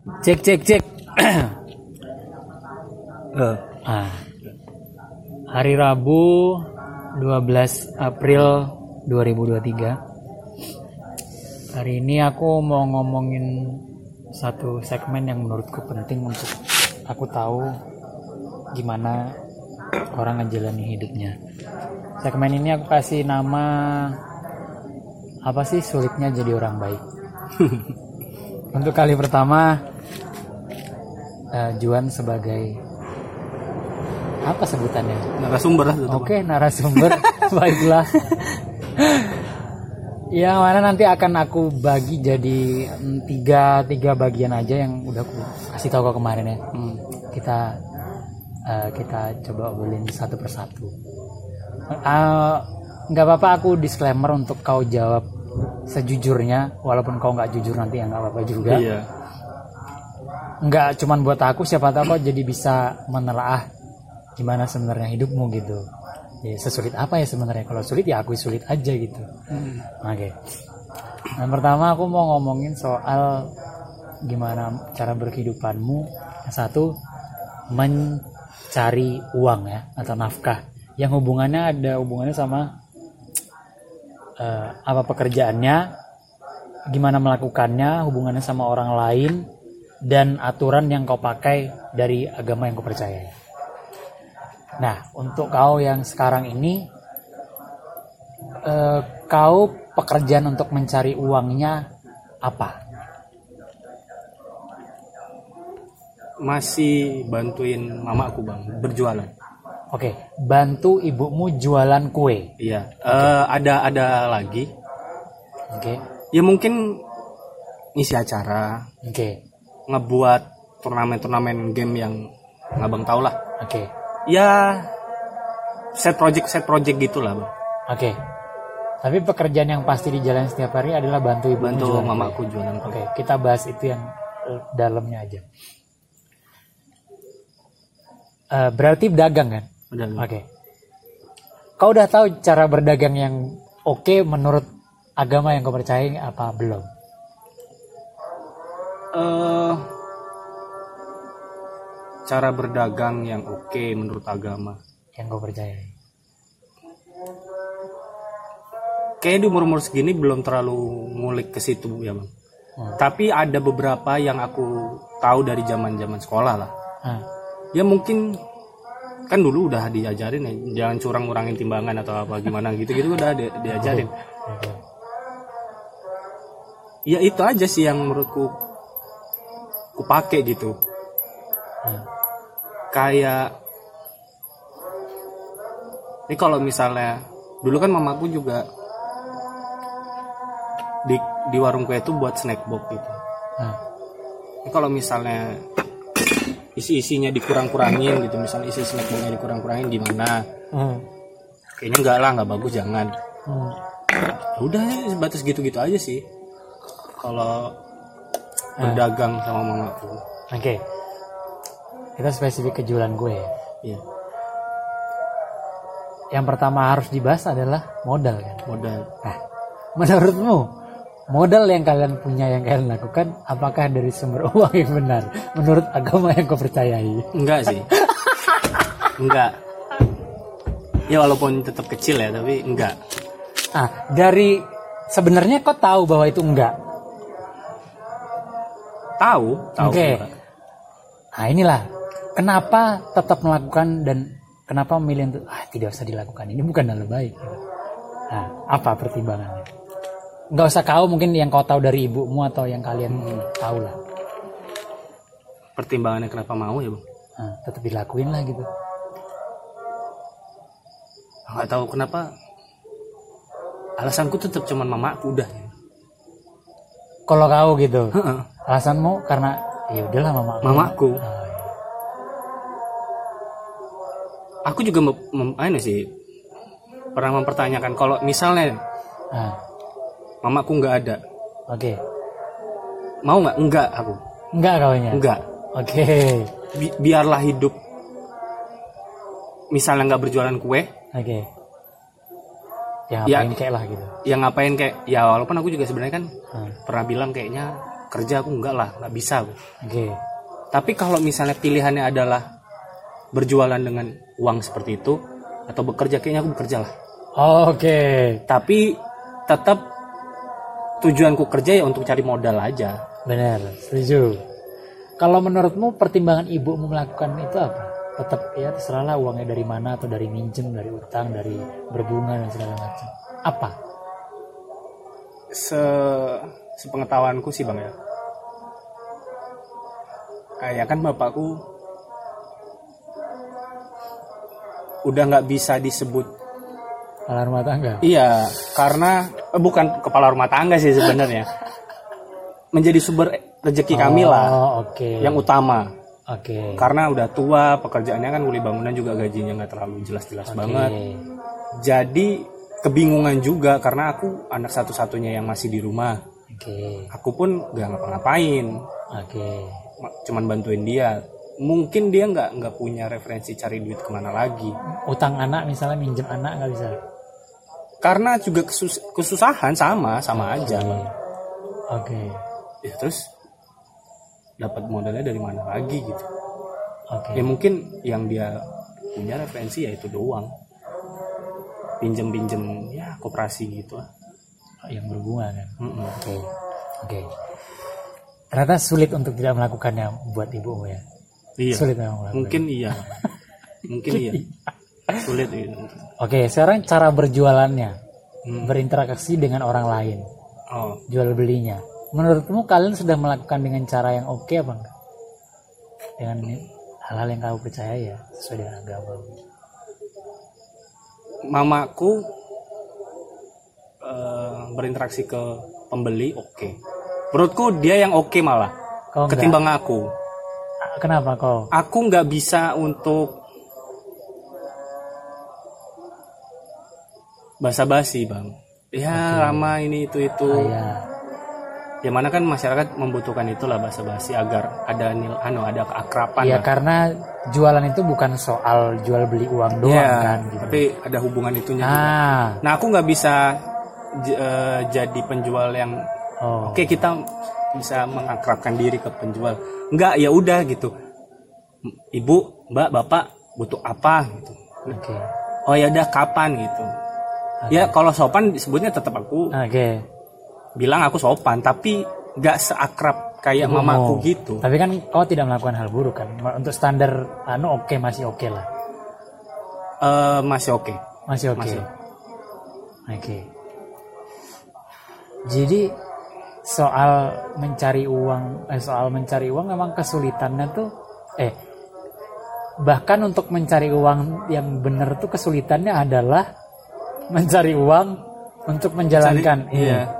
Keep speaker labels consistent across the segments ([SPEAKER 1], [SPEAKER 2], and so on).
[SPEAKER 1] Cek cek cek.
[SPEAKER 2] Eh,
[SPEAKER 1] ah. Hari Rabu 12 April 2023. Hari ini aku mau ngomongin satu segmen yang menurutku penting untuk aku tahu gimana orang ngejalani hidupnya. Segmen ini aku kasih nama apa sih sulitnya jadi orang baik. untuk kali pertama eh, Juan sebagai apa sebutannya?
[SPEAKER 2] narasumber lah.
[SPEAKER 1] Oke, narasumber. Baiklah. Yang mana nanti akan aku bagi jadi mm, tiga tiga bagian aja yang udah aku kasih tahu kau kemarin ya.
[SPEAKER 2] Hmm.
[SPEAKER 1] Kita eh, kita coba obrolin satu persatu. Eh, nggak apa-apa aku disclaimer untuk kau jawab sejujurnya, walaupun kau nggak jujur nanti ya nggak apa-apa juga.
[SPEAKER 2] Iya.
[SPEAKER 1] nggak cuman buat aku siapa tahu kau jadi bisa menelaah gimana sebenarnya hidupmu gitu. Ya sesulit apa ya sebenarnya? Kalau sulit ya aku sulit aja gitu. Oke. Yang pertama aku mau ngomongin soal gimana cara berkehidupanmu. Yang satu mencari uang ya atau nafkah. Yang hubungannya ada hubungannya sama eh, apa pekerjaannya gimana melakukannya hubungannya sama orang lain dan aturan yang kau pakai dari agama yang kau percaya. Nah, untuk kau yang sekarang ini, eh, kau pekerjaan untuk mencari uangnya apa?
[SPEAKER 2] Masih bantuin mamaku bang berjualan.
[SPEAKER 1] Oke, bantu ibumu jualan kue.
[SPEAKER 2] Iya. Eh, ada ada lagi.
[SPEAKER 1] Oke,
[SPEAKER 2] Ya mungkin ngisi acara,
[SPEAKER 1] oke,
[SPEAKER 2] ngebuat turnamen-turnamen game yang ngabang tau lah.
[SPEAKER 1] oke,
[SPEAKER 2] Ya set project set project gitulah bang.
[SPEAKER 1] oke. Tapi pekerjaan yang pasti di jalan setiap hari adalah bantu ibumu
[SPEAKER 2] Bantu
[SPEAKER 1] jualan kue.
[SPEAKER 2] mamaku jualan.
[SPEAKER 1] Oke, kita bahas itu yang eh, dalamnya aja. Eh, berarti dagang kan?
[SPEAKER 2] Udah.
[SPEAKER 1] Oke. Kau udah tahu cara berdagang yang oke menurut agama yang kau percaya apa belum?
[SPEAKER 2] eh cara berdagang yang oke menurut agama.
[SPEAKER 1] Yang kau percaya?
[SPEAKER 2] Kayaknya di umur-umur segini belum terlalu ngulik ke situ ya bang.
[SPEAKER 1] Hmm.
[SPEAKER 2] Tapi ada beberapa yang aku tahu dari zaman-zaman sekolah lah.
[SPEAKER 1] Ah,
[SPEAKER 2] Ya mungkin kan dulu udah diajarin ya jangan curang ngurangin timbangan atau apa gimana gitu-gitu udah di- diajarin. Ya itu aja sih yang menurutku ku pakai gitu.
[SPEAKER 1] Hmm.
[SPEAKER 2] Kayak ini kalau misalnya dulu kan mamaku juga di di warung kue itu buat snack box gitu.
[SPEAKER 1] Ah,
[SPEAKER 2] Ini kalau misalnya isi-isinya dikurang-kurangin gitu, misalnya isi snack boxnya dikurang-kurangin gimana?
[SPEAKER 1] hmm,
[SPEAKER 2] Kayaknya enggak lah, nggak bagus jangan.
[SPEAKER 1] hmm.
[SPEAKER 2] Ya Udah sebatas gitu-gitu aja sih. Kalau berdagang sama mamaku.
[SPEAKER 1] Oke. Kita spesifik ke jualan gue. ya.
[SPEAKER 2] Iya,
[SPEAKER 1] Yang pertama harus dibahas adalah modal kan.
[SPEAKER 2] modal.
[SPEAKER 1] Nah, menurutmu modal yang kalian punya yang kalian lakukan apakah dari sumber uang yang benar menurut agama yang kau percayai?
[SPEAKER 2] Enggak sih. enggak. Ya walaupun tetap kecil ya, tapi enggak.
[SPEAKER 1] Ah, dari sebenarnya kau tahu bahwa itu enggak.
[SPEAKER 2] Tahu, tahu.
[SPEAKER 1] Oke.
[SPEAKER 2] enggak.
[SPEAKER 1] Nah, inilah kenapa tetap melakukan dan kenapa memilih untuk ah tidak usah dilakukan. Ini bukan hal baik. Nah, apa pertimbangannya? Nggak usah kau mungkin yang kau tahu dari ibumu atau yang kalian tahu lah.
[SPEAKER 2] Pertimbangannya kenapa mau ya, Bang?
[SPEAKER 1] Nah, tetap dilakuin lah gitu.
[SPEAKER 2] Enggak tahu kenapa. Alasanku tetap cuman mamaku udah.
[SPEAKER 1] Kalau kau gitu,
[SPEAKER 2] Heeh.
[SPEAKER 1] alasanmu karena ya udahlah mama.
[SPEAKER 2] Mamaku.
[SPEAKER 1] Ah, iya.
[SPEAKER 2] Aku juga mem, mem- ini sih pernah mempertanyakan kalau misalnya
[SPEAKER 1] Ah,
[SPEAKER 2] mamaku nggak ada,
[SPEAKER 1] Oke.
[SPEAKER 2] mau nggak? Enggak aku.
[SPEAKER 1] Enggak kaunya.
[SPEAKER 2] Enggak.
[SPEAKER 1] Oke.
[SPEAKER 2] Bi- biarlah hidup. Misalnya nggak berjualan kue,
[SPEAKER 1] Oke. Ya
[SPEAKER 2] Ya.
[SPEAKER 1] ngapain kayak lah gitu.
[SPEAKER 2] ya ngapain kayak ya walaupun aku juga sebenarnya kan
[SPEAKER 1] Ah,
[SPEAKER 2] pernah bilang kayaknya kerja aku enggak lah nggak bisa aku.
[SPEAKER 1] oke
[SPEAKER 2] tapi kalau misalnya pilihannya adalah berjualan dengan uang seperti itu atau bekerja kayaknya aku bekerja lah
[SPEAKER 1] oke
[SPEAKER 2] tapi tetap tujuanku kerja ya untuk cari modal aja.
[SPEAKER 1] Benar setuju. Kalau menurutmu pertimbangan ibumu melakukan itu apa? Tetap ya terserahlah uangnya dari mana atau dari minjem dari utang dari berbunga dan segala macam. Apa?
[SPEAKER 2] Se sepengetahuanku sih bang ya. Kayak kan bapakku udah nggak bisa disebut
[SPEAKER 1] kepala rumah tangga?
[SPEAKER 2] Iya karena eh, bukan kepala rumah tangga sih sebenarnya. Menjadi sumber rezeki kami lah
[SPEAKER 1] oh oke.
[SPEAKER 2] yang utama.
[SPEAKER 1] Oke.
[SPEAKER 2] Karena udah tua pekerjaannya kan kuli bangunan juga gajinya nggak terlalu jelas-jelas
[SPEAKER 1] Oke.
[SPEAKER 2] banget. Jadi kebingungan juga karena aku anak satu-satunya yang masih di rumah.
[SPEAKER 1] Oke.
[SPEAKER 2] Aku pun gak ngapa-ngapain.
[SPEAKER 1] Oke.
[SPEAKER 2] Ma- cuman bantuin dia. Mungkin dia nggak nggak punya referensi cari duit ke mana lagi.
[SPEAKER 1] Utang anak misalnya minjem anak nggak bisa
[SPEAKER 2] karena juga kesus- kesusahan sama sama aja. Bang.
[SPEAKER 1] oke.
[SPEAKER 2] Ya terus dapat modalnya dari mana lagi gitu.
[SPEAKER 1] Oke.
[SPEAKER 2] Ya mungkin yang dia punya referensi ya itu doang. Pinjem pinjem ya koperasi gitu lah.
[SPEAKER 1] Yang berhubungan kan? Oke. Oke. Ternyata sulit untuk tidak melakukannya buat ibumu ya?
[SPEAKER 2] Iya.
[SPEAKER 1] Sulit memang
[SPEAKER 2] mungkin iya. Mungkin iya sulit iya.
[SPEAKER 1] oke sekarang cara berjualannya.
[SPEAKER 2] Hmm.
[SPEAKER 1] berinteraksi dengan orang lain.
[SPEAKER 2] Oh.
[SPEAKER 1] Jual belinya. Menurutmu kalian sudah melakukan dengan cara yang oke apa enggak? Dengan hal-hal yang kamu percaya ya sesuai dengan agama.
[SPEAKER 2] Mamaku eh, berinteraksi ke pembeli oke. Menurutku dia yang oke malah
[SPEAKER 1] kau enggak?
[SPEAKER 2] ketimbang aku.
[SPEAKER 1] Kenapa kau
[SPEAKER 2] aku nggak bisa untuk basa-basi bang. Ya lama ini itu itu.
[SPEAKER 1] Ah, ya
[SPEAKER 2] ya mana kan masyarakat membutuhkan itulah basa-basi agar ada nil anu ada keakraban
[SPEAKER 1] ya
[SPEAKER 2] lah.
[SPEAKER 1] karena jualan itu bukan soal jual beli uang doang
[SPEAKER 2] Iya,
[SPEAKER 1] kan gitu.
[SPEAKER 2] tapi ada hubungan itunya juga.
[SPEAKER 1] ah.
[SPEAKER 2] Nah aku nggak bisa eh, jadi penjual yang
[SPEAKER 1] oh.
[SPEAKER 2] Oke kita bisa mengakrabkan diri ke penjual. Nggak ya udah gitu. Ibu mbak bapak butuh apa gitu.
[SPEAKER 1] Oke.
[SPEAKER 2] Oh ya udah kapan gitu ya kalau sopan disebutnya tetap aku
[SPEAKER 1] oke
[SPEAKER 2] bilang aku sopan tapi nggak seakrab kayak mamaku
[SPEAKER 1] Oh.
[SPEAKER 2] gitu
[SPEAKER 1] Tapi kan kau tidak melakukan hal buruk kan? Untuk standar anu oke masih oke lah.
[SPEAKER 2] Eh, masih oke
[SPEAKER 1] Masih oke.
[SPEAKER 2] Masih.
[SPEAKER 1] Oke. Jadi soal mencari uang eh soal mencari uang memang kesulitannya tuh eh bahkan untuk mencari uang yang benar tuh kesulitannya adalah mencari uang untuk menjalankan
[SPEAKER 2] Cari- iya.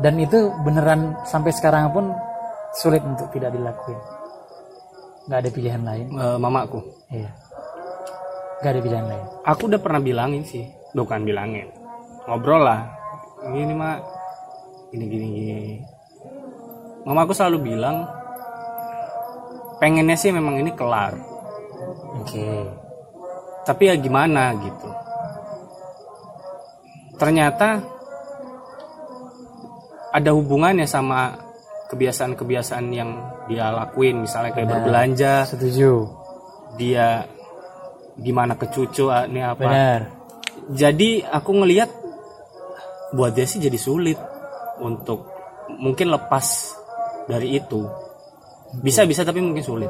[SPEAKER 1] dan itu beneran sampai sekarang pun sulit untuk tidak dilakuin. Nggak ada pilihan lain.
[SPEAKER 2] Eh, mamaku.
[SPEAKER 1] Iya. Nggak ada pilihan lain.
[SPEAKER 2] Aku udah pernah bilangin sih. Bukan bilangin. Ngobrol lah. Ini mah gini gini gini. Mamaku selalu bilang pengennya sih memang ini kelar.
[SPEAKER 1] Oke.
[SPEAKER 2] Tapi ya gimana gitu ternyata ada hubungannya sama kebiasaan-kebiasaan yang dia lakuin. Misalnya kayak
[SPEAKER 1] Benar.
[SPEAKER 2] berbelanja.
[SPEAKER 1] setuju.
[SPEAKER 2] Dia gimana ke cucu ah, ini apa.
[SPEAKER 1] Benar.
[SPEAKER 2] Jadi aku ngelihat buat dia sih jadi sulit untuk mungkin lepas dari itu. Bisa bisa tapi mungkin sulit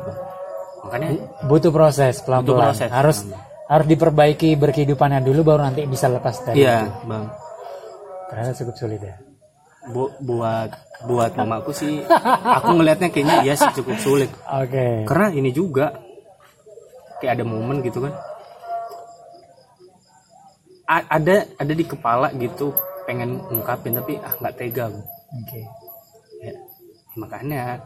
[SPEAKER 2] makanya
[SPEAKER 1] butuh proses pelan
[SPEAKER 2] Butuh proses,
[SPEAKER 1] harus. Harus diperbaiki berkehidupannya dulu baru nanti bisa lepas dari
[SPEAKER 2] iya
[SPEAKER 1] itu.
[SPEAKER 2] bang.
[SPEAKER 1] Ternyata cukup sulit ya.
[SPEAKER 2] Bu- buat buat mamaku sih aku ngelihatnya kayaknya iya sih cukup sulit.
[SPEAKER 1] Oke.
[SPEAKER 2] Karena ini juga kayak ada momen gitu kan. A- ada ada di kepala gitu pengen ngungkapin tapi ah nggak tega
[SPEAKER 1] oke.
[SPEAKER 2] Ya, makanya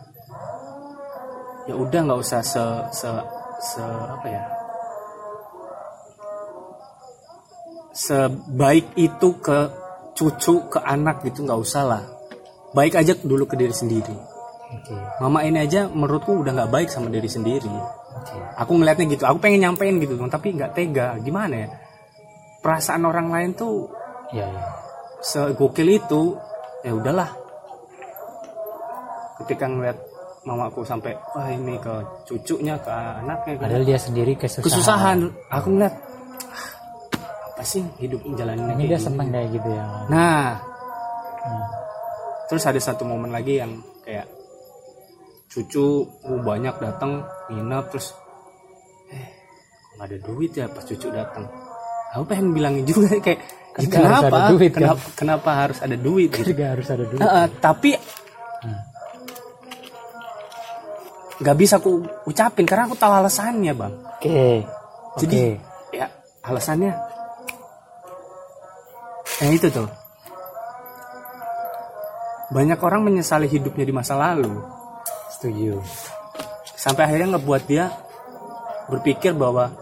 [SPEAKER 2] ya udah nggak usah se se se apa ya sebaik itu ke cucu ke anak gitu nggak usah lah. Baik aja dulu ke diri sendiri.
[SPEAKER 1] Oke.
[SPEAKER 2] Mama ini aja menurutku udah nggak baik sama diri sendiri.
[SPEAKER 1] Oke.
[SPEAKER 2] Aku ngelihatnya gitu aku pengen nyampein gitu tapi nggak tega. Gimana ya? Perasaan orang lain tuh
[SPEAKER 1] iya iya.
[SPEAKER 2] segokil itu ya udahlah. Ketika ngeliat mamaku sampai wah ini ke cucunya ke anaknya ke
[SPEAKER 1] padahal dia sendiri kesusahan,
[SPEAKER 2] kesusahan. Aku ngeliat "Ah, apa sih hidup jalanin
[SPEAKER 1] ini dia seneng kayak gitu ya.
[SPEAKER 2] Nah.
[SPEAKER 1] Hmm.
[SPEAKER 2] terus ada satu momen lagi yang kayak cucu uh, banyak datang nginep terus eh nggak ada duit ya pas cucu datang? Aku pengen bilangin juga kayak
[SPEAKER 1] Kan
[SPEAKER 2] "Ih,
[SPEAKER 1] nggak harus
[SPEAKER 2] kenapa?
[SPEAKER 1] ada duit, kan?"
[SPEAKER 2] kenapa kenapa harus ada duit? Gitu
[SPEAKER 1] harus ada dulu
[SPEAKER 2] Heeh, tapi
[SPEAKER 1] Hmm.
[SPEAKER 2] nggak bisa aku ucapin karena aku tahu alasannya bang.
[SPEAKER 1] Oke
[SPEAKER 2] Jadi
[SPEAKER 1] oke.
[SPEAKER 2] ya alasannya eh itu tuh. Banyak orang menyesali hidupnya di masa lalu.
[SPEAKER 1] Setuju.
[SPEAKER 2] Sampai akhirnya ngebuat dia berpikir bahwa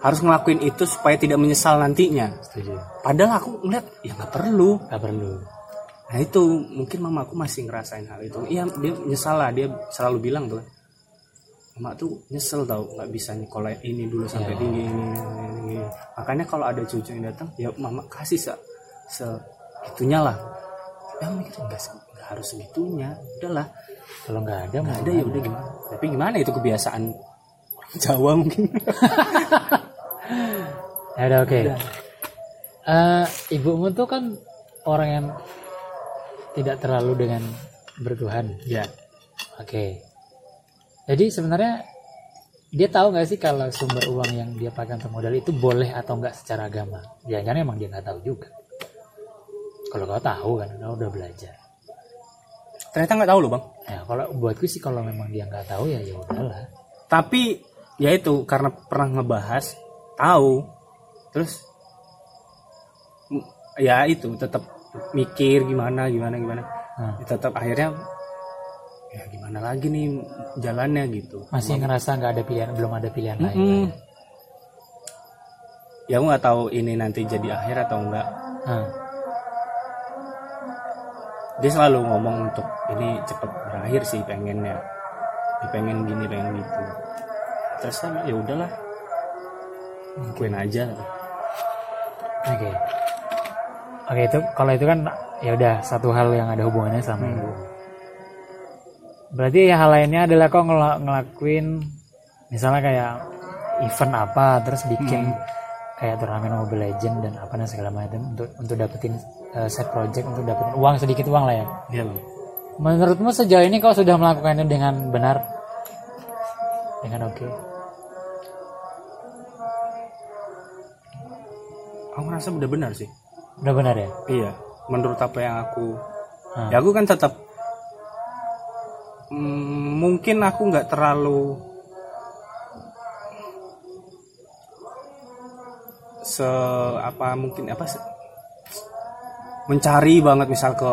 [SPEAKER 2] harus ngelakuin itu supaya tidak menyesal nantinya.
[SPEAKER 1] Setuju.
[SPEAKER 2] Padahal aku ngeliat ya nggak perlu.
[SPEAKER 1] Nggak perlu.
[SPEAKER 2] Nah itu mungkin mama aku masih ngerasain hal itu. Iya dia nyesal lah dia selalu bilang tuh mama tuh nyesel tau nggak bisa nyekolah ini dulu sampai
[SPEAKER 1] Ya.
[SPEAKER 2] tinggi ini, ini, ini, ini. makanya kalau ada cucu yang datang ya mama kasih se, se itunya lah. Ya mikir nggak harus segitunya. Udahlah
[SPEAKER 1] kalau nggak ada
[SPEAKER 2] nggak ada ya udah gimana? Tapi gimana itu kebiasaan orang Jawa mungkin?
[SPEAKER 1] Ya udah oke. Eh, ibumu tuh kan orang yang tidak terlalu dengan bertuhan
[SPEAKER 2] ya.
[SPEAKER 1] Oke. Jadi sebenarnya dia tahu nggak sih kalau sumber uang yang dia pakai untuk modal itu boleh atau nggak secara agama? Jangan-jangan emang dia nggak tahu juga. Kalau kau tahu kan, kau udah belajar.
[SPEAKER 2] ternyata nggak tahu loh bang
[SPEAKER 1] Ya kalau buatku sih kalau memang dia nggak tahu ya ya udahlah.
[SPEAKER 2] tapi ya itu karena pernah ngebahas tahu terus ya itu tetap mikir gimana gimana gimana Ya tetap akhirnya gimana lagi nih jalannya gitu
[SPEAKER 1] masih ngerasa nggak ada pilihan, belum ada pilihan lain.
[SPEAKER 2] Mm-mm. ya aku nggak tahu ini nanti jadi akhir atau enggak
[SPEAKER 1] Nah,
[SPEAKER 2] dia selalu ngomong untuk ini cepet berakhir sih pengennya dia pengen gini pengen gitu terus kan ya udahlah lakuin aja
[SPEAKER 1] Oke. Oke itu kalau itu kan ya udah satu hal yang ada hubungannya sama
[SPEAKER 2] Hmm.
[SPEAKER 1] ibu. Berarti ya hal lainnya adalah kok ngela- ngelakuin misalnya kayak event apa terus bikin
[SPEAKER 2] Hmm.
[SPEAKER 1] kayak turnamen Mobile Legend dan apa dan segala macam untuk untuk dapetin uh, set project untuk dapetin uang sedikit uang lah ya.
[SPEAKER 2] Iya.
[SPEAKER 1] Menurutmu sejauh ini kau sudah melakukannya dengan benar? Dengan oke?
[SPEAKER 2] Aku ngerasa udah benar sih.
[SPEAKER 1] Udah benar ya?
[SPEAKER 2] Iya. Menurut apa yang aku,
[SPEAKER 1] Ah.
[SPEAKER 2] ya aku kan tetap mm, mungkin aku nggak terlalu se apa mungkin apa se- mencari banget misal ke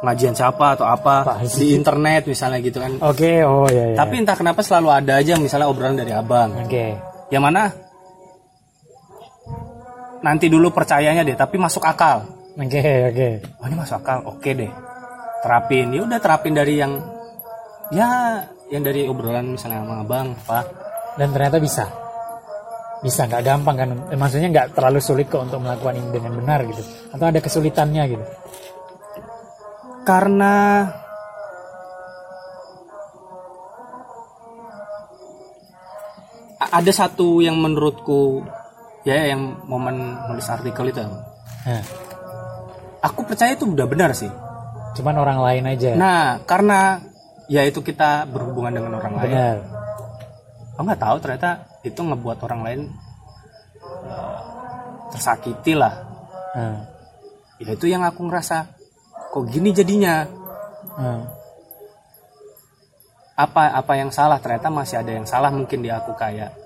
[SPEAKER 2] pengajian siapa atau apa
[SPEAKER 1] Apaan
[SPEAKER 2] di internet misalnya gitu kan.
[SPEAKER 1] Oke, oh ya ya.
[SPEAKER 2] Tapi entah kenapa selalu ada aja misalnya obrolan dari abang.
[SPEAKER 1] oke.
[SPEAKER 2] Yang mana nanti dulu percayanya deh, tapi masuk akal.
[SPEAKER 1] Oke, oke.
[SPEAKER 2] Oh ini masuk akal, oke deh. Terapin, ya udah terapin dari yang ya yang dari obrolan misalnya sama abang apa.
[SPEAKER 1] dan ternyata bisa bisa nggak gampang kan Eh, maksudnya nggak terlalu sulit kok untuk melakukan ini dengan benar gitu atau ada kesulitannya gitu
[SPEAKER 2] Karena ada satu yang menurutku ya yang momen nulis artikel itu.
[SPEAKER 1] nah,
[SPEAKER 2] Aku percaya itu udah benar sih.
[SPEAKER 1] cuman orang lain aja
[SPEAKER 2] Nah, karena ya itu kita berhubungan dengan orang lain.
[SPEAKER 1] benar
[SPEAKER 2] Aku nggak tahu ternyata itu ngebuat orang lain eh, tersakiti lah.
[SPEAKER 1] nah,
[SPEAKER 2] Ya itu yang aku ngerasa kok gini jadinya.
[SPEAKER 1] nah.
[SPEAKER 2] Apa apa yang salah? Ternyata masih ada yang salah mungkin di aku kayak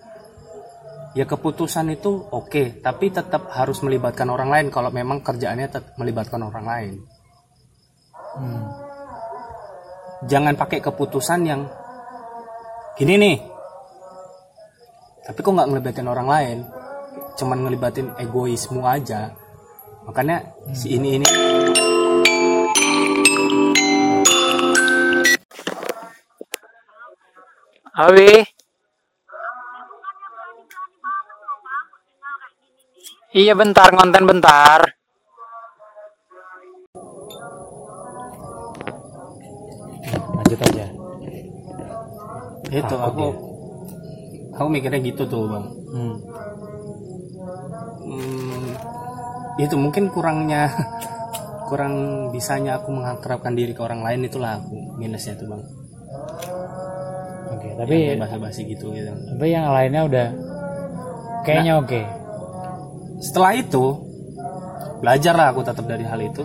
[SPEAKER 2] ya keputusan itu oke, tapi tetap harus melibatkan orang lain kalau memang kerjaannya tetap melibatkan orang lain.
[SPEAKER 1] Hmm.
[SPEAKER 2] Jangan pakai keputusan yang gini nih. Tapi kok nggak ngelibatin orang lain? Cuman ngelibatin egoismu aja. Makanya si ini ini
[SPEAKER 1] Awi Iya bentar konten bentar sulit aja.
[SPEAKER 2] Itu
[SPEAKER 1] Takut
[SPEAKER 2] aku aku mikirnya gitu tuh bang.
[SPEAKER 1] Hmm.
[SPEAKER 2] Hmm, itu mungkin kurangnya kurang bisanya aku mengakrabkan diri ke orang lain itulah aku minusnya tuh bang.
[SPEAKER 1] Oke tapi
[SPEAKER 2] bahasa basi gitu gitu.
[SPEAKER 1] tapi yang lainnya udah kayaknya oke.
[SPEAKER 2] setelah itu belajar lah aku tetap dari hal itu.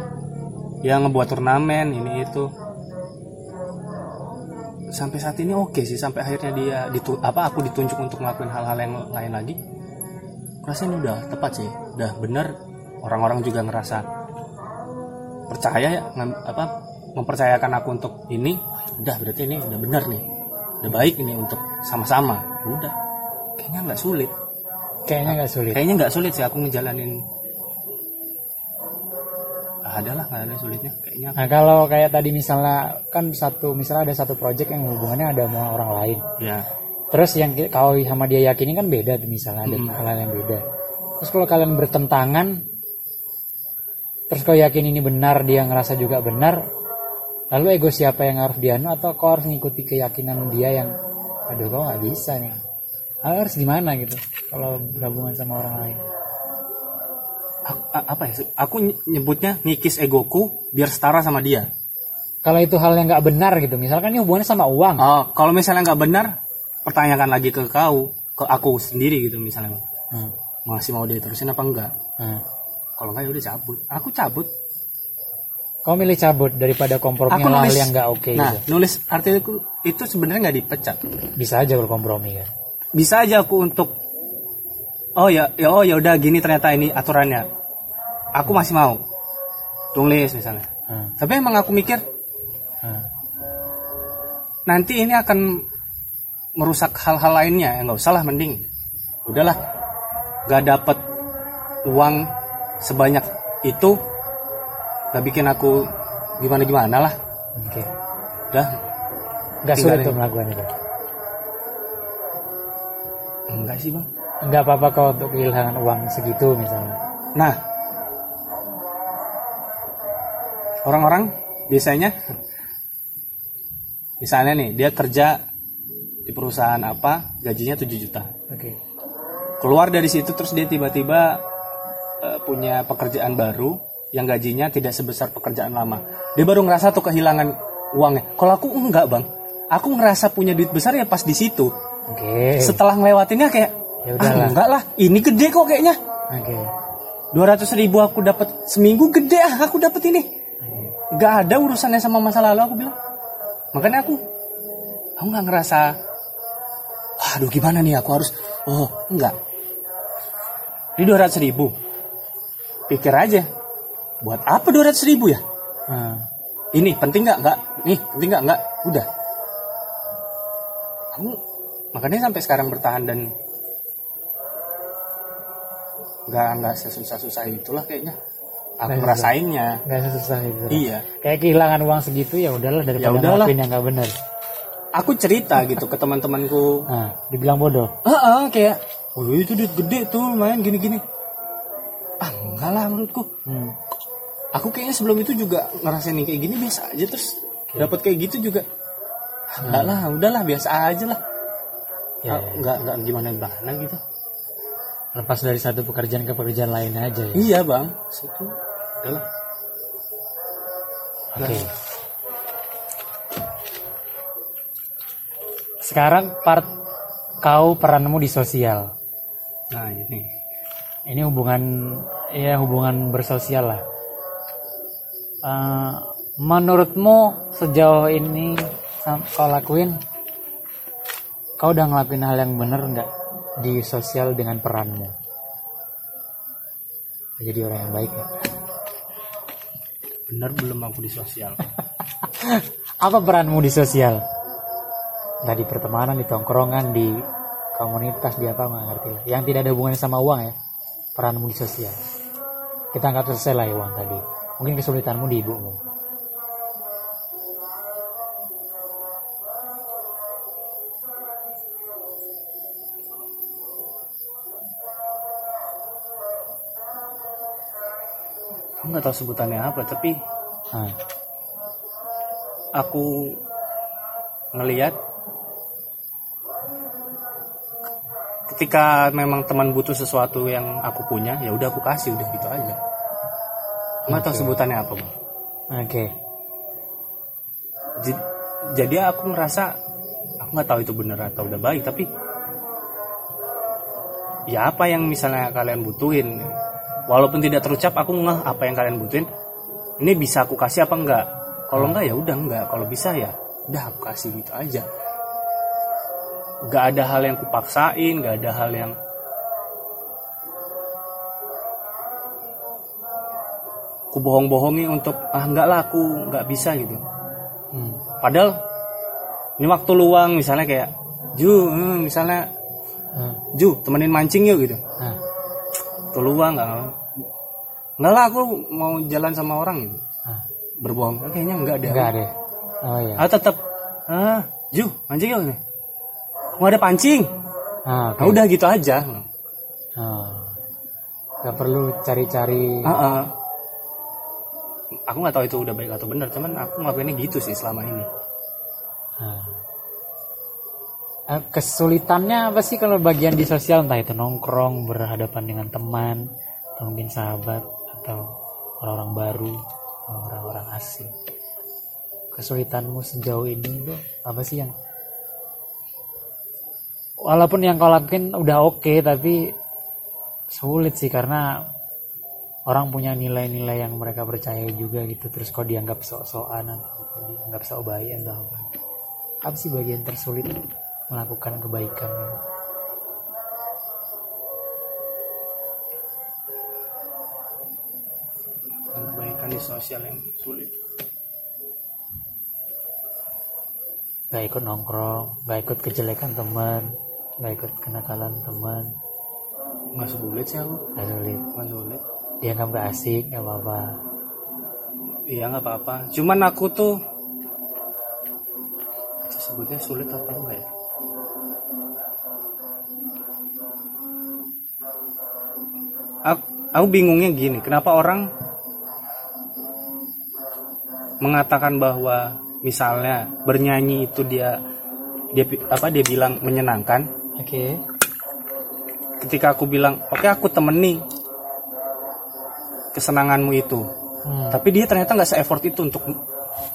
[SPEAKER 2] Yang ngebuat turnamen ini itu sampai saat ini oke sih sampai akhirnya dia ditu apa aku ditunjuk untuk ngelakuin hal-hal yang lain lagi. Rasanya udah tepat sih udah bener orang-orang juga ngerasa percaya ya apa mempercayakan aku untuk ini udah berarti ini udah bener nih udah baik ini untuk sama-sama udah. Kayaknya nggak sulit.
[SPEAKER 1] Kayaknya nggak sulit.
[SPEAKER 2] Kayaknya nggak sulit sih aku ngejalanin Ah, ada lah nggak ada sulitnya. Kayaknya.
[SPEAKER 1] Nah kalau kayak tadi misalnya kan satu misalnya ada satu project yang hubungannya ada sama orang lain.
[SPEAKER 2] Ya.
[SPEAKER 1] Terus yang kau sama dia yakini kan beda tuh misalnya ada hal-hal yang beda. Terus kalau kalian bertentangan terus kau yakin ini benar dia ngerasa juga benar lalu ego siapa yang harus dianu atau kau harus ngikuti keyakinan dia yang aduh kau nggak bisa nih. Harus gimana gitu kalau berhubungan sama orang lain
[SPEAKER 2] apa ya? Aku ny- nyebutnya ngikis egoku biar setara sama dia.
[SPEAKER 1] Kalau itu hal yang nggak benar gitu misalkan ini hubungannya sama uang.
[SPEAKER 2] Oh kalau misalnya nggak benar pertanyakan lagi ke kau ke aku sendiri gitu misalnya.
[SPEAKER 1] Hmm,
[SPEAKER 2] masih mau diterusin apa enggak?
[SPEAKER 1] Hmm.
[SPEAKER 2] kalau enggak ya udah cabut. Aku cabut.
[SPEAKER 1] Kau milih cabut daripada kompromi
[SPEAKER 2] Aku
[SPEAKER 1] hal
[SPEAKER 2] nulis-
[SPEAKER 1] yang nggak oke
[SPEAKER 2] nah
[SPEAKER 1] gitu.
[SPEAKER 2] nulis artikelku itu sebenarnya nggak dipecat.
[SPEAKER 1] Bisa aja kalau kompromi kan?
[SPEAKER 2] Bisa aja aku untuk oh ya ya oh ya udah gini ternyata ini aturannya aku masih mau. Tulis misalnya.
[SPEAKER 1] Hmm,
[SPEAKER 2] tapi emang aku mikir
[SPEAKER 1] hmm.
[SPEAKER 2] nanti ini akan merusak hal-hal lainnya. Ya nggak usah lah mending. Udahlah. Nggak dapet uang sebanyak itu nggak bikin aku gimana gimana lah.
[SPEAKER 1] Oke.
[SPEAKER 2] Udah.
[SPEAKER 1] Nggak sulit tuh melakukan itu?
[SPEAKER 2] Enggak sih bang.
[SPEAKER 1] Nggak apa-apa kalau untuk kehilangan uang segitu misalnya?
[SPEAKER 2] Nah orang-orang biasanya misalnya nih dia kerja di perusahaan apa gajinya 7 juta.
[SPEAKER 1] Oke.
[SPEAKER 2] Keluar dari situ terus dia tiba-tiba eh, punya pekerjaan baru yang gajinya tidak sebesar pekerjaan lama. Dia baru ngerasa tuh kehilangan uangnya. Kalau aku enggak bang. Aku ngerasa punya duit besar ya pas di situ.
[SPEAKER 1] Oke.
[SPEAKER 2] Setelah ngelewatinnya kayak
[SPEAKER 1] Ya
[SPEAKER 2] ah
[SPEAKER 1] udahlah.
[SPEAKER 2] enggak lah. Ini gede kok kayaknya.
[SPEAKER 1] Oke.
[SPEAKER 2] 200 ribu aku dapat seminggu gede ah aku dapat ini nggak ada urusannya sama masa lalu aku bilang. Makanya aku aku nggak ngerasa waduh gimana nih aku harus oh enggak ini 200 ribu. Pikir aja buat apa 200 ribu ya?
[SPEAKER 1] Hmm,
[SPEAKER 2] ini penting nggak? Nggak. Nih penting nggak? Nggak. Udah. Aku makanya sampai sekarang bertahan dan nggak nggak sesusah-susah itulah kayaknya aku
[SPEAKER 1] Nggak
[SPEAKER 2] ngerasainnya
[SPEAKER 1] nggak susah itu
[SPEAKER 2] iya.
[SPEAKER 1] Kayak kehilangan uang segitu ya udahlah daripada
[SPEAKER 2] Ya udahlah.
[SPEAKER 1] yang nggak benar
[SPEAKER 2] aku cerita gitu ke teman-temanku.
[SPEAKER 1] Nah dibilang bodoh.
[SPEAKER 2] Ah kayak oh itu duit gede tuh main gini-gini. Ah enggak lah menurutku.
[SPEAKER 1] Hmm.
[SPEAKER 2] aku kayaknya sebelum itu juga ngerasain yang kayak gini biasa aja. Terus dapat kayak gitu juga. Ah, enggak lah udahlah biasa aja lah.
[SPEAKER 1] Ya,
[SPEAKER 2] Ah, enggak enggak gimana gimana gitu.
[SPEAKER 1] Lepas dari satu pekerjaan ke pekerjaan lain aja ya.
[SPEAKER 2] Iya bang. Itu udahlah
[SPEAKER 1] oke. Sekarang part kau peranmu di sosial.
[SPEAKER 2] Nah ini.
[SPEAKER 1] Ini hubungan ya hubungan bersosial lah. Eh, menurutmu sejauh ini kau lakuin kau udah ngelakuin hal yang bener nggak di sosial dengan peranmu? Jadi orang yang baik nggak?
[SPEAKER 2] Bener belum aku di sosial?
[SPEAKER 1] Apa peranmu di sosial? Nggak di pertemanan di tongkrongan di komunitas di apa nggak ngerti lah. Yang tidak ada hubungannya sama uang ya peranmu di sosial. Kita anggap selesai lah ya uang tadi. Mungkin kesulitanmu di ibumu
[SPEAKER 2] aku nggak tahu sebutannya apa tapi
[SPEAKER 1] nah,
[SPEAKER 2] aku ngelihat ketika memang teman butuh sesuatu yang aku punya ya udah aku kasih udah gitu aja. Nggak tahu sebutannya apa bang.
[SPEAKER 1] Oke.
[SPEAKER 2] J- jadi aku ngerasa aku nggak tahu itu benar atau udah baik tapi ya apa yang misalnya kalian butuhin walaupun tidak terucap aku ngeh apa yang kalian butuhin. Ini bisa aku kasih apa enggak? Kalau enggak ya udah enggak. Kalau bisa ya udah aku kasih gitu aja. Nggak ada hal yang kupaksain nggak ada hal yang ku bohong-bohongi untuk ah enggak lah aku nggak bisa gitu.
[SPEAKER 1] Hmm.
[SPEAKER 2] padahal ini waktu luang misalnya kayak Ju hmm, misalnya
[SPEAKER 1] Hmm.
[SPEAKER 2] Ju temenin mancing yuk gitu.
[SPEAKER 1] Nah,
[SPEAKER 2] luang nggak nggak lah aku mau jalan sama orang gitu
[SPEAKER 1] ah,
[SPEAKER 2] berbohong Ah, kayaknya enggak deh
[SPEAKER 1] enggak ada. Oh iya.
[SPEAKER 2] ah tetap ah Ju mancing yuk nih mau ada pancing
[SPEAKER 1] Ah, oke.
[SPEAKER 2] nah, udah gitu aja
[SPEAKER 1] Oh. Gak perlu cari-cari.
[SPEAKER 2] Ah, ah. aku nggak tahu itu udah baik atau benar cuman aku ngelakuinnya gitu sih selama ini
[SPEAKER 1] Ah. Eh, Kesulitannya apa sih kalau bagian di sosial? Entah itu nongkrong berhadapan dengan teman atau mungkin sahabat atau orang-orang baru atau orang-orang asing. Kesulitanmu sejauh ini tuh apa sih yang walaupun yang kau lakuin udah oke tapi sulit sih karena orang punya nilai-nilai yang mereka percaya juga gitu. Terus kau dianggap sok-sokan atau kau dianggap sok baik atau apa. Apa sih bagian tersulit melakukan kebaikan.
[SPEAKER 2] Kebaikan di sosial yang sulit.
[SPEAKER 1] Gak ikut nongkrong gak ikut kejelekan teman gak ikut kenakalan teman.
[SPEAKER 2] Nggak sulit sih aku.
[SPEAKER 1] Gak sulit.
[SPEAKER 2] Nggak sulit.
[SPEAKER 1] Dianggap gak asik gak apa-apa.
[SPEAKER 2] Iya nggak apa-apa. Cuman aku tuh sebutnya sulit apa enggak ya? Aku, aku bingungnya gini, kenapa orang mengatakan bahwa misalnya bernyanyi itu dia dia apa dia bilang menyenangkan?
[SPEAKER 1] Oke.
[SPEAKER 2] Ketika aku bilang oke aku temeni kesenanganmu itu.
[SPEAKER 1] Hmm,
[SPEAKER 2] tapi dia ternyata nggak se-effort itu untuk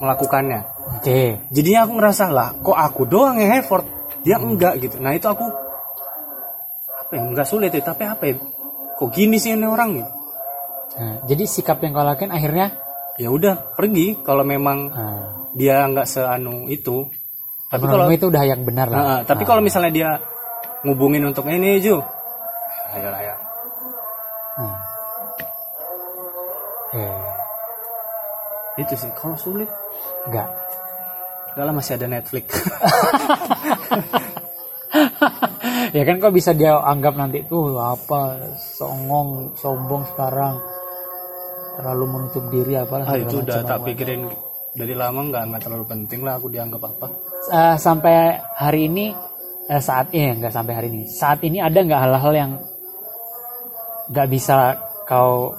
[SPEAKER 2] melakukannya.
[SPEAKER 1] Oke.
[SPEAKER 2] Jadinya aku ngerasa lah kok aku doang yang effort? Dia enggak gitu. Nah itu aku apa ya enggak sulit ya tapi apa ya kok gini sih ini orang gitu
[SPEAKER 1] Nah, jadi sikap yang kau lakukan akhirnya?
[SPEAKER 2] Ya udah pergi. Kalau memang
[SPEAKER 1] nah,
[SPEAKER 2] dia nggak seanu itu. Tapi kalau
[SPEAKER 1] itu udah yang benar lah.
[SPEAKER 2] Nah, tapi kalau misalnya dia ngubungin untuk ini Ju. Ayo ya
[SPEAKER 1] Nah. Eh,
[SPEAKER 2] itu sih kalau sulit?
[SPEAKER 1] Enggak
[SPEAKER 2] enggak lah masih ada Netflix
[SPEAKER 1] ya kan kok bisa dia anggap nanti tuh apa? Songong sombong sekarang. Terlalu menutup diri apalah
[SPEAKER 2] ah itu udah tak
[SPEAKER 1] apa.
[SPEAKER 2] pikirin dari lama nggak nggak terlalu penting lah aku dianggap apa.
[SPEAKER 1] Eh, sampai hari ini eh, saat ini nggak sampai hari ini. Saat ini ada nggak hal-hal yang nggak bisa kau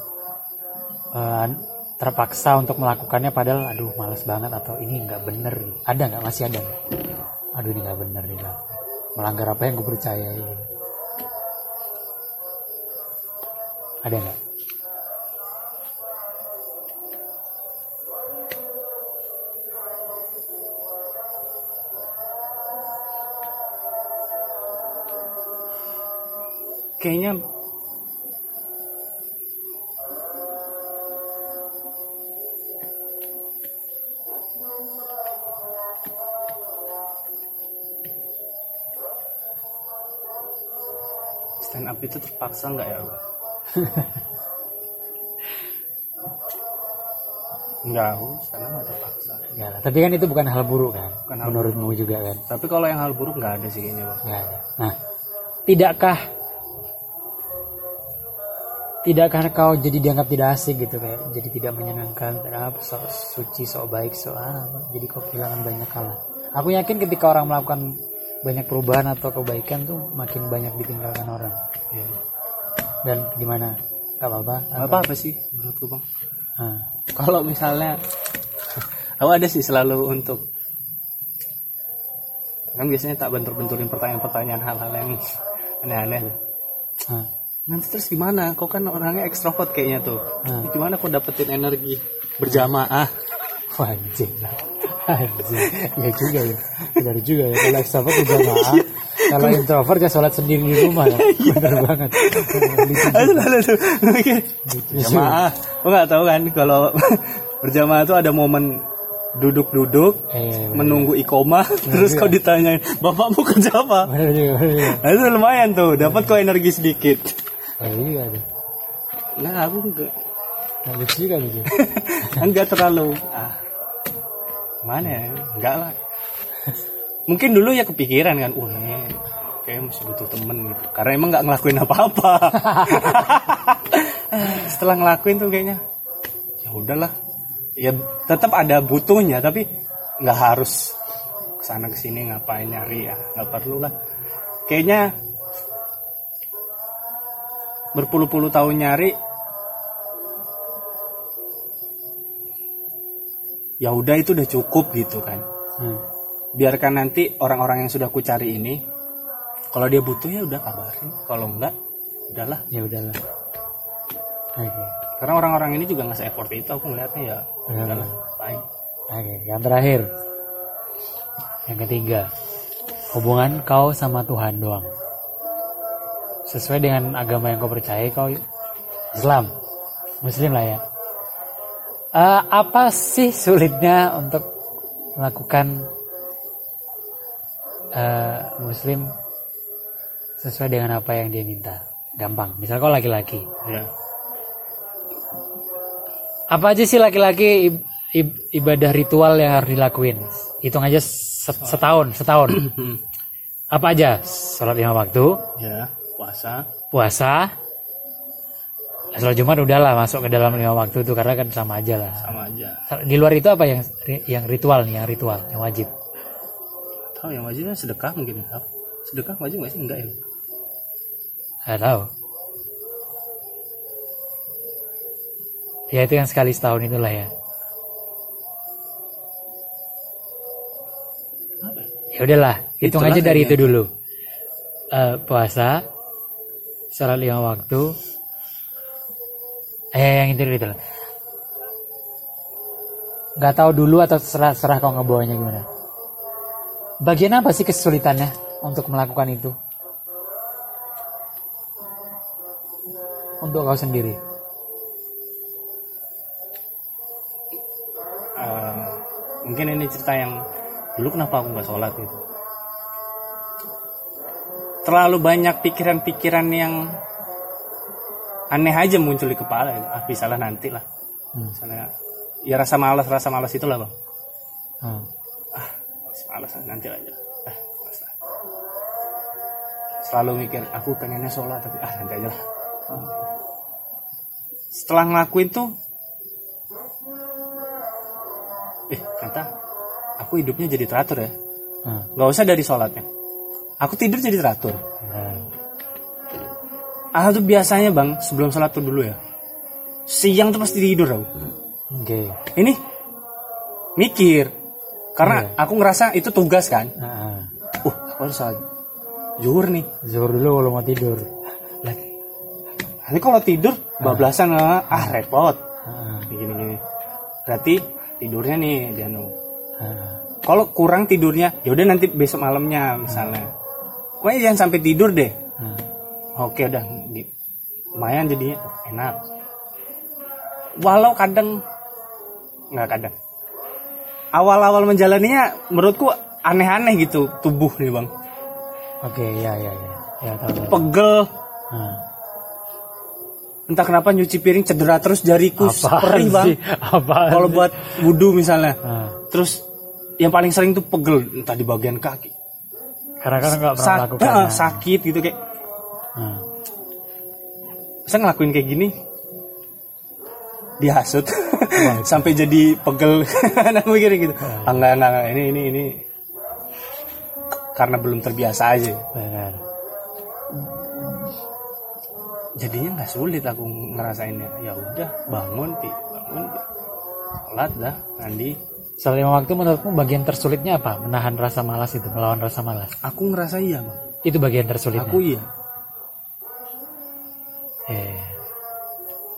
[SPEAKER 1] eh, terpaksa untuk melakukannya padahal aduh males banget atau ini nggak bener ada nggak? Masih ada aduh ini nggak bener nih. Melanggar apa yang gue percayai. Ada nggak?
[SPEAKER 2] Kayaknya itu terpaksa nggak ya Bang? Enggak, up nggak terpaksa.
[SPEAKER 1] Nggak lah. tapi kan itu bukan hal buruk kan
[SPEAKER 2] Bukan hal
[SPEAKER 1] menurutmu juga kan
[SPEAKER 2] Tapi kalau yang hal buruk nggak ada sih kayaknya bang.
[SPEAKER 1] Nggak ada. Nah, tidakkah tidakkah kau jadi dianggap tidak asik gitu kayak jadi tidak menyenangkan apa sok suci sok baik sok apa jadi kau kehilangan banyak hal aku yakin ketika orang melakukan banyak perubahan atau kebaikan tuh makin banyak ditinggalkan orang
[SPEAKER 2] Iya.
[SPEAKER 1] dan gimana gak apa-apa
[SPEAKER 2] Nggak apa-apa sih menurutku bang.
[SPEAKER 1] Nah,
[SPEAKER 2] Kalau misalnya aku ada sih selalu untuk kan biasanya tak bentur-benturin pertanyaan-pertanyaan hal-hal yang aneh-aneh tuh.
[SPEAKER 1] Ah.
[SPEAKER 2] nanti terus gimana kau kan orangnya ekstrovert kayaknya tuh
[SPEAKER 1] Hmm.
[SPEAKER 2] gimana kau dapetin energi berjamaah
[SPEAKER 1] anjing lah. Ya juga ya. Benar juga ya. Kalau extrovert berjamaah. Kalau introvert ya sholat sendiri di rumah ya. Benar banget. Lucu
[SPEAKER 2] Aduh, aduh, aduh. Mikir, berjamaah kau nggak tahu kan kalau berjamaah tuh ada momen duduk-duduk
[SPEAKER 1] Eh,
[SPEAKER 2] menunggu ikomah terus kau ditanyain bapak mau kerja apa nah, itu lumayan tuh dapat kau energi sedikit
[SPEAKER 1] Oh, iya tuh.
[SPEAKER 2] nah aku enggak
[SPEAKER 1] Nah, juga lucu.
[SPEAKER 2] enggak terlalu ah mana ya? Enggak lah. Mungkin dulu ya kepikiran kan wah ini kayak masih butuh temen gitu. Karena emang nggak ngelakuin apa-apa. Setelah ngelakuin tuh kayaknya ya udahlah. Ya tetap ada butuhnya tapi nggak harus ke sana ke sini ngapain nyari ya nggak perlu lah. Kayaknya berpuluh-puluh tahun nyari ya udah itu udah cukup gitu kan
[SPEAKER 1] Hmm.
[SPEAKER 2] biarkan nanti orang-orang yang sudah ku cari ini kalau dia butuh ya udah kabarin kalau enggak udahlah
[SPEAKER 1] Ya udahlah. Oke.
[SPEAKER 2] karena orang-orang ini juga nggak effort itu aku ngeliatnya ya
[SPEAKER 1] Benar.
[SPEAKER 2] udahlah baik
[SPEAKER 1] Oke, yang terakhir. Yang ketiga. Hubungan kau sama Tuhan doang. Sesuai dengan agama yang kau percaya, kau Islam. Muslim lah ya. Eh, apa sih sulitnya untuk melakukan eh, Muslim sesuai dengan apa yang dia minta? Gampang. Misal kau laki-laki.
[SPEAKER 2] ya
[SPEAKER 1] Apa aja sih laki-laki ib- ib- ibadah ritual yang harus dilakuin? Hitung aja set- setahun, setahun. Apa aja? Sholat lima waktu,
[SPEAKER 2] ya puasa
[SPEAKER 1] puasa, sholat Jumat udahlah masuk ke dalam lima waktu itu karena kan sama aja lah.
[SPEAKER 2] sama aja
[SPEAKER 1] Di luar itu apa yang yang ritual nih, yang ritual, yang wajib?
[SPEAKER 2] tahu yang wajibnya sedekah mungkin ya sedekah wajib nggak sih enggak ya
[SPEAKER 1] Nggak tahu. Ya itu yang sekali setahun itulah ya.
[SPEAKER 2] ya?
[SPEAKER 1] Ya udahlah, hitung
[SPEAKER 2] Itulah
[SPEAKER 1] aja dari
[SPEAKER 2] kayaknya.
[SPEAKER 1] itu dulu. Eh, puasa, sholat lima waktu. Eh yang itu itu lah. Nggak tahu dulu atau serah serah kau ngebawanya gimana. Bagian apa sih kesulitannya untuk melakukan itu? Untuk kau sendiri.
[SPEAKER 2] Eh, mungkin ini cerita yang dulu kenapa aku nggak sholat gitu terlalu banyak pikiran-pikiran yang aneh aja muncul di kepala gitu. ah bisa lah nanti lah
[SPEAKER 1] Hmm.
[SPEAKER 2] misalnya ya rasa malas rasa malas itulah bang
[SPEAKER 1] Hmm.
[SPEAKER 2] ah malas lah, nanti aja ah malas lah selalu mikir aku pengennya sholat tapi ah nanti aja lah setelah ngelakuin tuh eh ternyata aku hidupnya jadi teratur ya
[SPEAKER 1] Hmm.
[SPEAKER 2] nggak usah dari sholatnya aku tidur jadi teratur
[SPEAKER 1] Nah.
[SPEAKER 2] Ah tuh biasanya bang sebelum sholat tuh dulu ya. Siang tuh pasti tidur aku
[SPEAKER 1] Oke.
[SPEAKER 2] ini mikir. Karena aku ngerasa itu tugas kan?
[SPEAKER 1] Nah,
[SPEAKER 2] uh aku harus sholat zuhur nih.
[SPEAKER 1] Zuhur dulu kalau mau tidur.
[SPEAKER 2] lagi nanti kalau tidur bablasan ah, ah repot.
[SPEAKER 1] Nah,
[SPEAKER 2] gini gini berarti tidurnya nih dia nu
[SPEAKER 1] nah.
[SPEAKER 2] kalau kurang tidurnya ya udah nanti besok malamnya misalnya. Pokoknya jangan sampai tidur deh.
[SPEAKER 1] Nah.
[SPEAKER 2] oke udah lumayan jadinya oh, enak walau kadang nggak kadang awal-awal menjalaninya menurutku aneh-aneh gitu tubuh nih bang
[SPEAKER 1] Oke, ya ya ya. Ya tahu. tahu.
[SPEAKER 2] pegel
[SPEAKER 1] Nah.
[SPEAKER 2] entah kenapa nyuci piring cedera terus jariku perih bang kalau buat wudhu misalnya
[SPEAKER 1] Nah,
[SPEAKER 2] terus yang paling sering tuh pegel entah di bagian kaki
[SPEAKER 1] karena kan nggak pernah
[SPEAKER 2] Sa- eh, sakit gitu kayak
[SPEAKER 1] Nah.
[SPEAKER 2] Saya ngelakuin kayak gini dihasut sampai jadi pegel anak mikir gitu ah, enggak, enggak, enggak. ini ini ini karena belum terbiasa aja
[SPEAKER 1] Benar.
[SPEAKER 2] jadinya nggak sulit aku ngerasainnya ya udah bangun ti bangun ti sholat dah mandi
[SPEAKER 1] Sholat lima waktu menurutmu bagian tersulitnya apa? Menahan rasa malas itu, melawan rasa malas.
[SPEAKER 2] Aku ngerasa iya bang.
[SPEAKER 1] Itu bagian tersulitnya.
[SPEAKER 2] Aku iya.
[SPEAKER 1] Eh,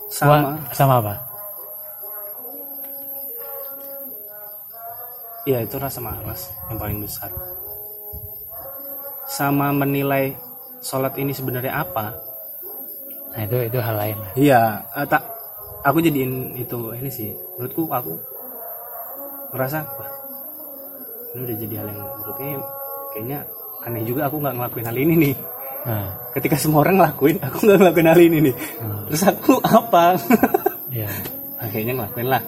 [SPEAKER 2] Sama.
[SPEAKER 1] Sama apa?
[SPEAKER 2] Iya itu rasa malas yang paling besar. Sama menilai sholat ini sebenarnya apa?
[SPEAKER 1] Nah itu itu hal lain.
[SPEAKER 2] Iya, eh, tak. Aku jadiin itu ini sih. Menurutku aku ngerasa wah ini udah jadi hal yang menurutnya kayaknya aneh juga aku nggak ngelakuin hal ini nih.
[SPEAKER 1] Nah,
[SPEAKER 2] Ketika semua orang ngelakuin, aku nggak ngelakuin hal ini nih.
[SPEAKER 1] Hmm.
[SPEAKER 2] Terus aku apa?
[SPEAKER 1] ya.
[SPEAKER 2] Kayaknya ngelakuin lah.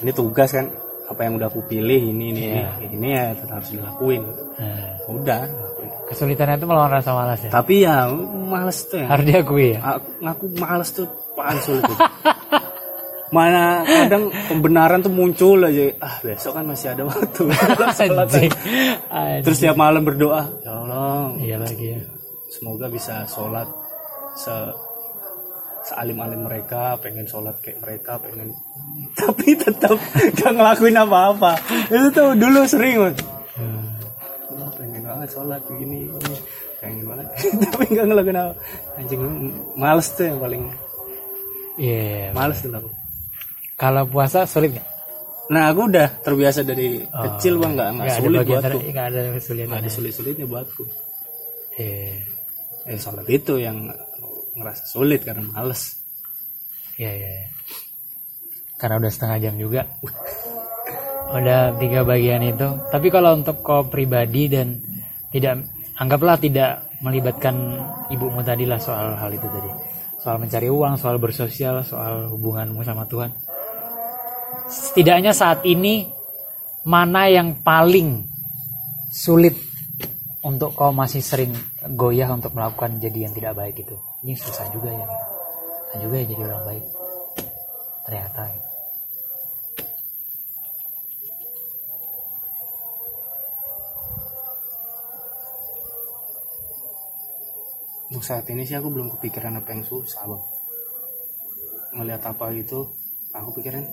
[SPEAKER 2] Ini tugas kan apa yang udah aku pilih ini ini
[SPEAKER 1] Iya.
[SPEAKER 2] ini, ini ya tetap harus dilakuin.
[SPEAKER 1] Nah,
[SPEAKER 2] Udah. ngelakuin.
[SPEAKER 1] kesulitannya itu melawan rasa malas ya.
[SPEAKER 2] Tapi ya males tuh ya.
[SPEAKER 1] Harus diakui ya.
[SPEAKER 2] Aku, aku males tuh paling sulit. Mana kadang pembenaran tuh muncul aja. Ah besok kan masih ada waktu. Terus tiap malam berdoa. Ya Allah.
[SPEAKER 1] Iya lagi ya.
[SPEAKER 2] Semoga bisa sholat se sealim-alim mereka, pengen sholat kayak mereka, pengen tapi tetap gak ngelakuin apa-apa. Itu tuh dulu sering banget.
[SPEAKER 1] Hmm.
[SPEAKER 2] Oh, pengen banget sholat begini, ini. pengen banget, tapi gak ngelakuin apa. Anjing males tuh yang paling
[SPEAKER 1] Iya.
[SPEAKER 2] males tuh aku.
[SPEAKER 1] Kalau puasa sulit nggak?
[SPEAKER 2] Nah aku udah terbiasa dari kecil bang nggak nggak
[SPEAKER 1] ada
[SPEAKER 2] sulit
[SPEAKER 1] bagian
[SPEAKER 2] buatku,
[SPEAKER 1] nggak ada kesulitan.
[SPEAKER 2] nggak ada sulit-sulitnya buatku.
[SPEAKER 1] Iya.
[SPEAKER 2] Eh sholat itu yang ngerasa sulit karena males.
[SPEAKER 1] Iya, iya. iya. Karena udah setengah jam juga. udah tiga bagian itu. Tapi kalau untuk kau pribadi dan tidak anggaplah tidak melibatkan ibumu tadi lah soal hal itu tadi. Soal mencari uang, soal bersosial, soal hubunganmu sama Tuhan. Setidaknya saat ini mana yang paling sulit untuk kau masih sering goyah untuk melakukan jadi yang tidak baik itu. Ini susah juga ya. Susah juga ya jadi orang baik. Ternyata.
[SPEAKER 2] Untuk saat ini sih aku belum kepikiran apa yang susah bang. Ngeliat apa gitu, aku pikirin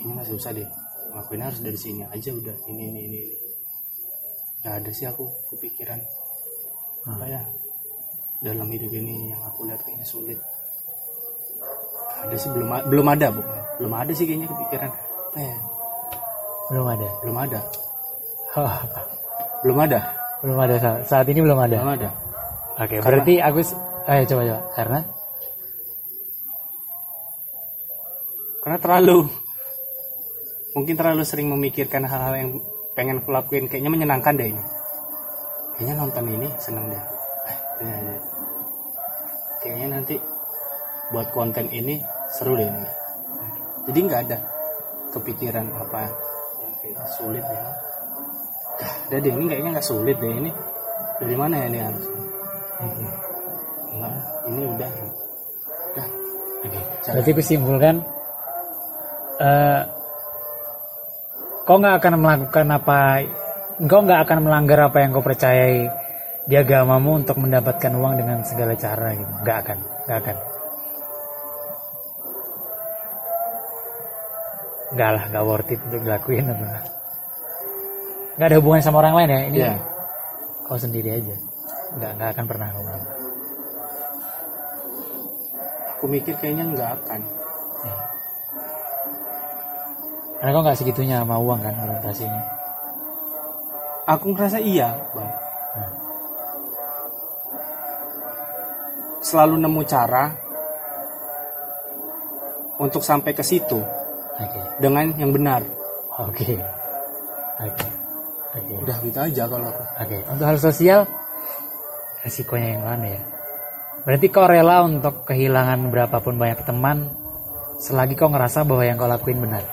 [SPEAKER 2] kayaknya nggak susah deh. Ngelakuin harus dari sini aja udah ini ini ini. ini. Gak ada sih aku kepikiran apa ya dalam hidup ini yang aku lihat kayaknya sulit. Gak ada sih belum belum ada bu, belum ada sih kayaknya kepikiran. Apa ya?
[SPEAKER 1] Belum ada.
[SPEAKER 2] Belum ada,
[SPEAKER 1] Oh,
[SPEAKER 2] belum ada,
[SPEAKER 1] belum ada sa- saat ini belum ada.
[SPEAKER 2] belum ada.
[SPEAKER 1] Oke, berarti aku ayo coba coba karena
[SPEAKER 2] karena terlalu mungkin terlalu sering memikirkan hal-hal yang pengen aku kayaknya menyenangkan deh ini. Kayaknya nonton ini seneng deh. Eh, kayaknya, nanti buat konten ini seru deh ini. Jadi nggak ada kepikiran apa yang kayak sulit ya. Dah, udah deh ini kayaknya nggak sulit deh ini. Dari mana ya ini harus? Enggak ini udah. Udah. Jangan.
[SPEAKER 1] Berarti kusimpulkan eh kau nggak akan melakukan apa engkau nggak akan melanggar apa yang kau percayai di agamamu untuk mendapatkan uang dengan segala cara gitu. Nggak akan nggak akan. Nggak lah nggak worth it untuk dilakuin nggak ada hubungan sama orang lain ya ini
[SPEAKER 2] Iya.
[SPEAKER 1] kau sendiri aja. Nggak nggak akan pernah kau melakukan.
[SPEAKER 2] Aku mikir kayaknya nggak akan.
[SPEAKER 1] Ya. Karena kau nggak segitunya sama uang kan orientasinya.
[SPEAKER 2] aku ngerasa iya bang
[SPEAKER 1] Hmm.
[SPEAKER 2] selalu nemu cara untuk sampai ke situ
[SPEAKER 1] Oke,
[SPEAKER 2] dengan yang benar
[SPEAKER 1] oke, oke, oke.
[SPEAKER 2] udah gitu aja kalau aku
[SPEAKER 1] Oke, untuk hal sosial resikonya yang mana ya? Berarti kau rela untuk kehilangan berapapun banyak teman selagi kau ngerasa bahwa yang kau lakuin benar.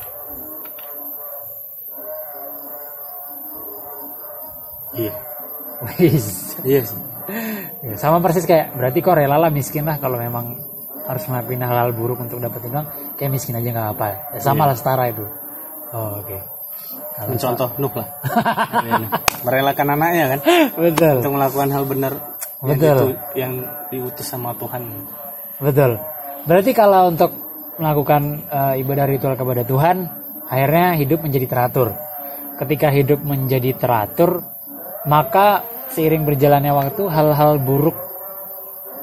[SPEAKER 2] Iya.
[SPEAKER 1] Wis.
[SPEAKER 2] iya sih
[SPEAKER 1] Ya, sama persis kayak berarti kau rela lah miskin lah kalau memang harus ngelakuin hal-hal buruk untuk dapetin uang kayak miskin aja nggak apa ya, sama lah setara itu. Oh, oke. Kalau-
[SPEAKER 2] mencontoh Nuh lah. Iya, merelakan anaknya kan?
[SPEAKER 1] Betul.
[SPEAKER 2] Untuk melakukan hal benar yang,
[SPEAKER 1] Betul.
[SPEAKER 2] itu- yang diutus sama Tuhan.
[SPEAKER 1] Betul. Berarti kalau untuk melakukan eh, ibadah ritual kepada Tuhan akhirnya hidup menjadi teratur. Ketika hidup menjadi teratur maka seiring berjalannya waktu hal-hal buruk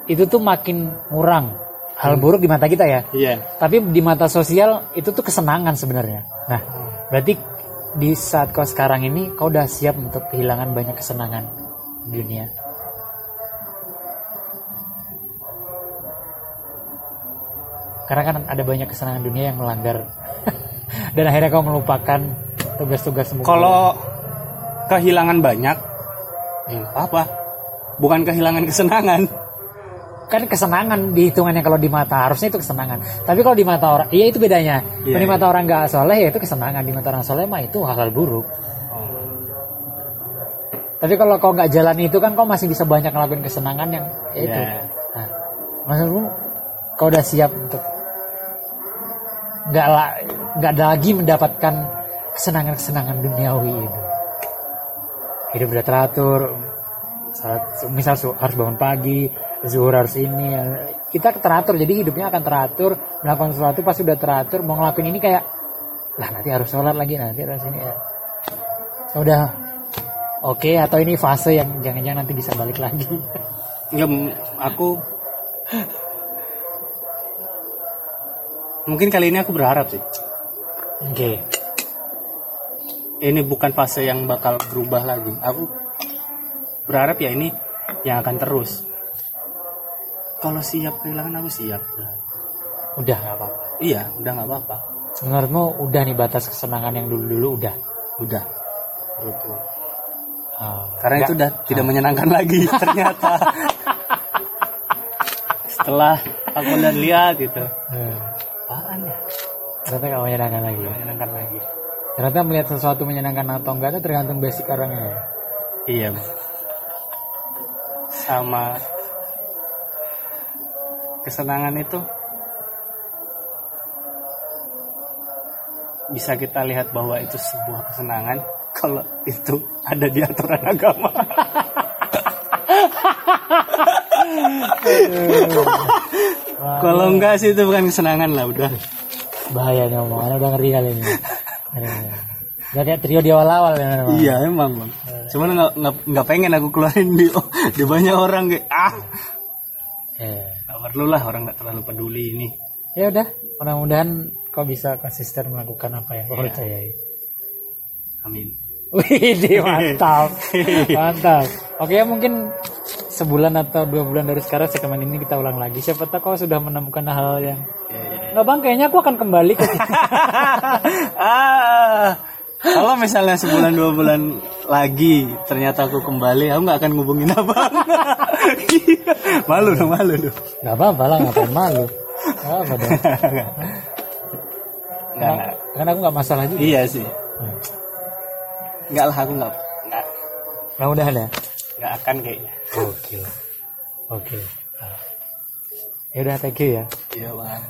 [SPEAKER 1] itu tuh makin kurang hal buruk di mata kita ya.
[SPEAKER 2] Iya.
[SPEAKER 1] tapi di mata sosial itu tuh kesenangan sebenarnya. Nah berarti di saat kau sekarang ini kau udah siap untuk kehilangan banyak kesenangan di dunia? Karena kan ada banyak kesenangan dunia yang melanggar. Dan akhirnya kau melupakan tugas-tugas
[SPEAKER 2] Kalau kehilangan banyak, ya apa? Bukan kehilangan kesenangan.
[SPEAKER 1] kan kesenangan dihitungannya. Kalau di mata harusnya itu kesenangan. Tapi kalau di mata orang iya itu bedanya.
[SPEAKER 2] Iya,
[SPEAKER 1] di
[SPEAKER 2] iya.
[SPEAKER 1] mata orang nggak soleh ya itu kesenangan. Di mata orang soleh mah itu hal-hal buruk. Tapi kalau kau nggak jalan itu kan kau masih bisa banyak ngelakuin kesenangan yang ya itu.
[SPEAKER 2] Iya.
[SPEAKER 1] nah, maksudmu kau udah siap untuk nggak nggak lagi mendapatkan kesenangan-kesenangan duniawi itu hidup udah teratur. Saat misal su- harus bangun pagi zuhur harus ini ya. kita teratur jadi hidupnya akan teratur. Melakukan sesuatu pasti udah teratur. Mau ngelakuin ini kayak lah nanti harus sholat lagi nanti harus ini ya. Udah. Oke atau ini fase yang jangan-jangan nanti bisa balik lagi.
[SPEAKER 2] Enggak, aku mungkin kali ini aku berharap sih.
[SPEAKER 1] oke
[SPEAKER 2] Ini bukan fase yang bakal berubah lagi. Aku berharap ya ini yang akan terus. Kalau siap kehilangan aku siap.
[SPEAKER 1] udah nggak apa-apa
[SPEAKER 2] Iya, udah nggak apa-apa.
[SPEAKER 1] menurutmu udah nih batas kesenangan yang dulu-dulu udah
[SPEAKER 2] Udah. Gitu.
[SPEAKER 1] Ah,
[SPEAKER 2] Karena
[SPEAKER 1] nggak-
[SPEAKER 2] itu udah tidak menyenangkan lagi ternyata. Setelah aku udah lihat gitu.
[SPEAKER 1] eh,
[SPEAKER 2] Apaan ya?
[SPEAKER 1] ternyata nggak menyenangkan lagi ya.
[SPEAKER 2] Menyenangkan lagi.
[SPEAKER 1] Ternyata melihat sesuatu menyenangkan atau enggak itu tergantung basic orangnya ya
[SPEAKER 2] Iya. Sama kesenangan itu bisa kita lihat bahwa itu sebuah kesenangan kalau itu ada di aturan agama. kalau enggak sih itu bukan kesenangan lah udah.
[SPEAKER 1] bahaya nih omongannya udah ngeri kali ini Udah kayak trio di awal-awal ya memang.
[SPEAKER 2] Iya emang bang. Cuman nggak nggak pengen aku keluarin di di banyak orang kayak ah
[SPEAKER 1] Eh.
[SPEAKER 2] nggak perlu lah orang nggak terlalu peduli ini.
[SPEAKER 1] ya udah mudah-mudahan kau bisa konsisten melakukan apa yang kau percayai
[SPEAKER 2] Amin.
[SPEAKER 1] Wih, mantap, mantap. Oke mungkin sebulan atau dua bulan dari sekarang segmen ini kita ulang lagi. Siapa tahu kau sudah menemukan hal yang nggak bang, kayaknya aku akan kembali ke
[SPEAKER 2] ah, kalau misalnya sebulan dua bulan lagi ternyata aku kembali, aku nggak akan ngubungin abang. malu dong, malu dong.
[SPEAKER 1] nggak apa-apa lah, ngapain malu? Nggak apa dong.
[SPEAKER 2] Nggak.
[SPEAKER 1] Karena aku nggak masalah juga.
[SPEAKER 2] Iya sih. Nggak lah, aku nggak nggak
[SPEAKER 1] Mudah-mudahan ya
[SPEAKER 2] nggak akan kayaknya.
[SPEAKER 1] Oke. Oke ya udah thank you ya.
[SPEAKER 2] Iya bang.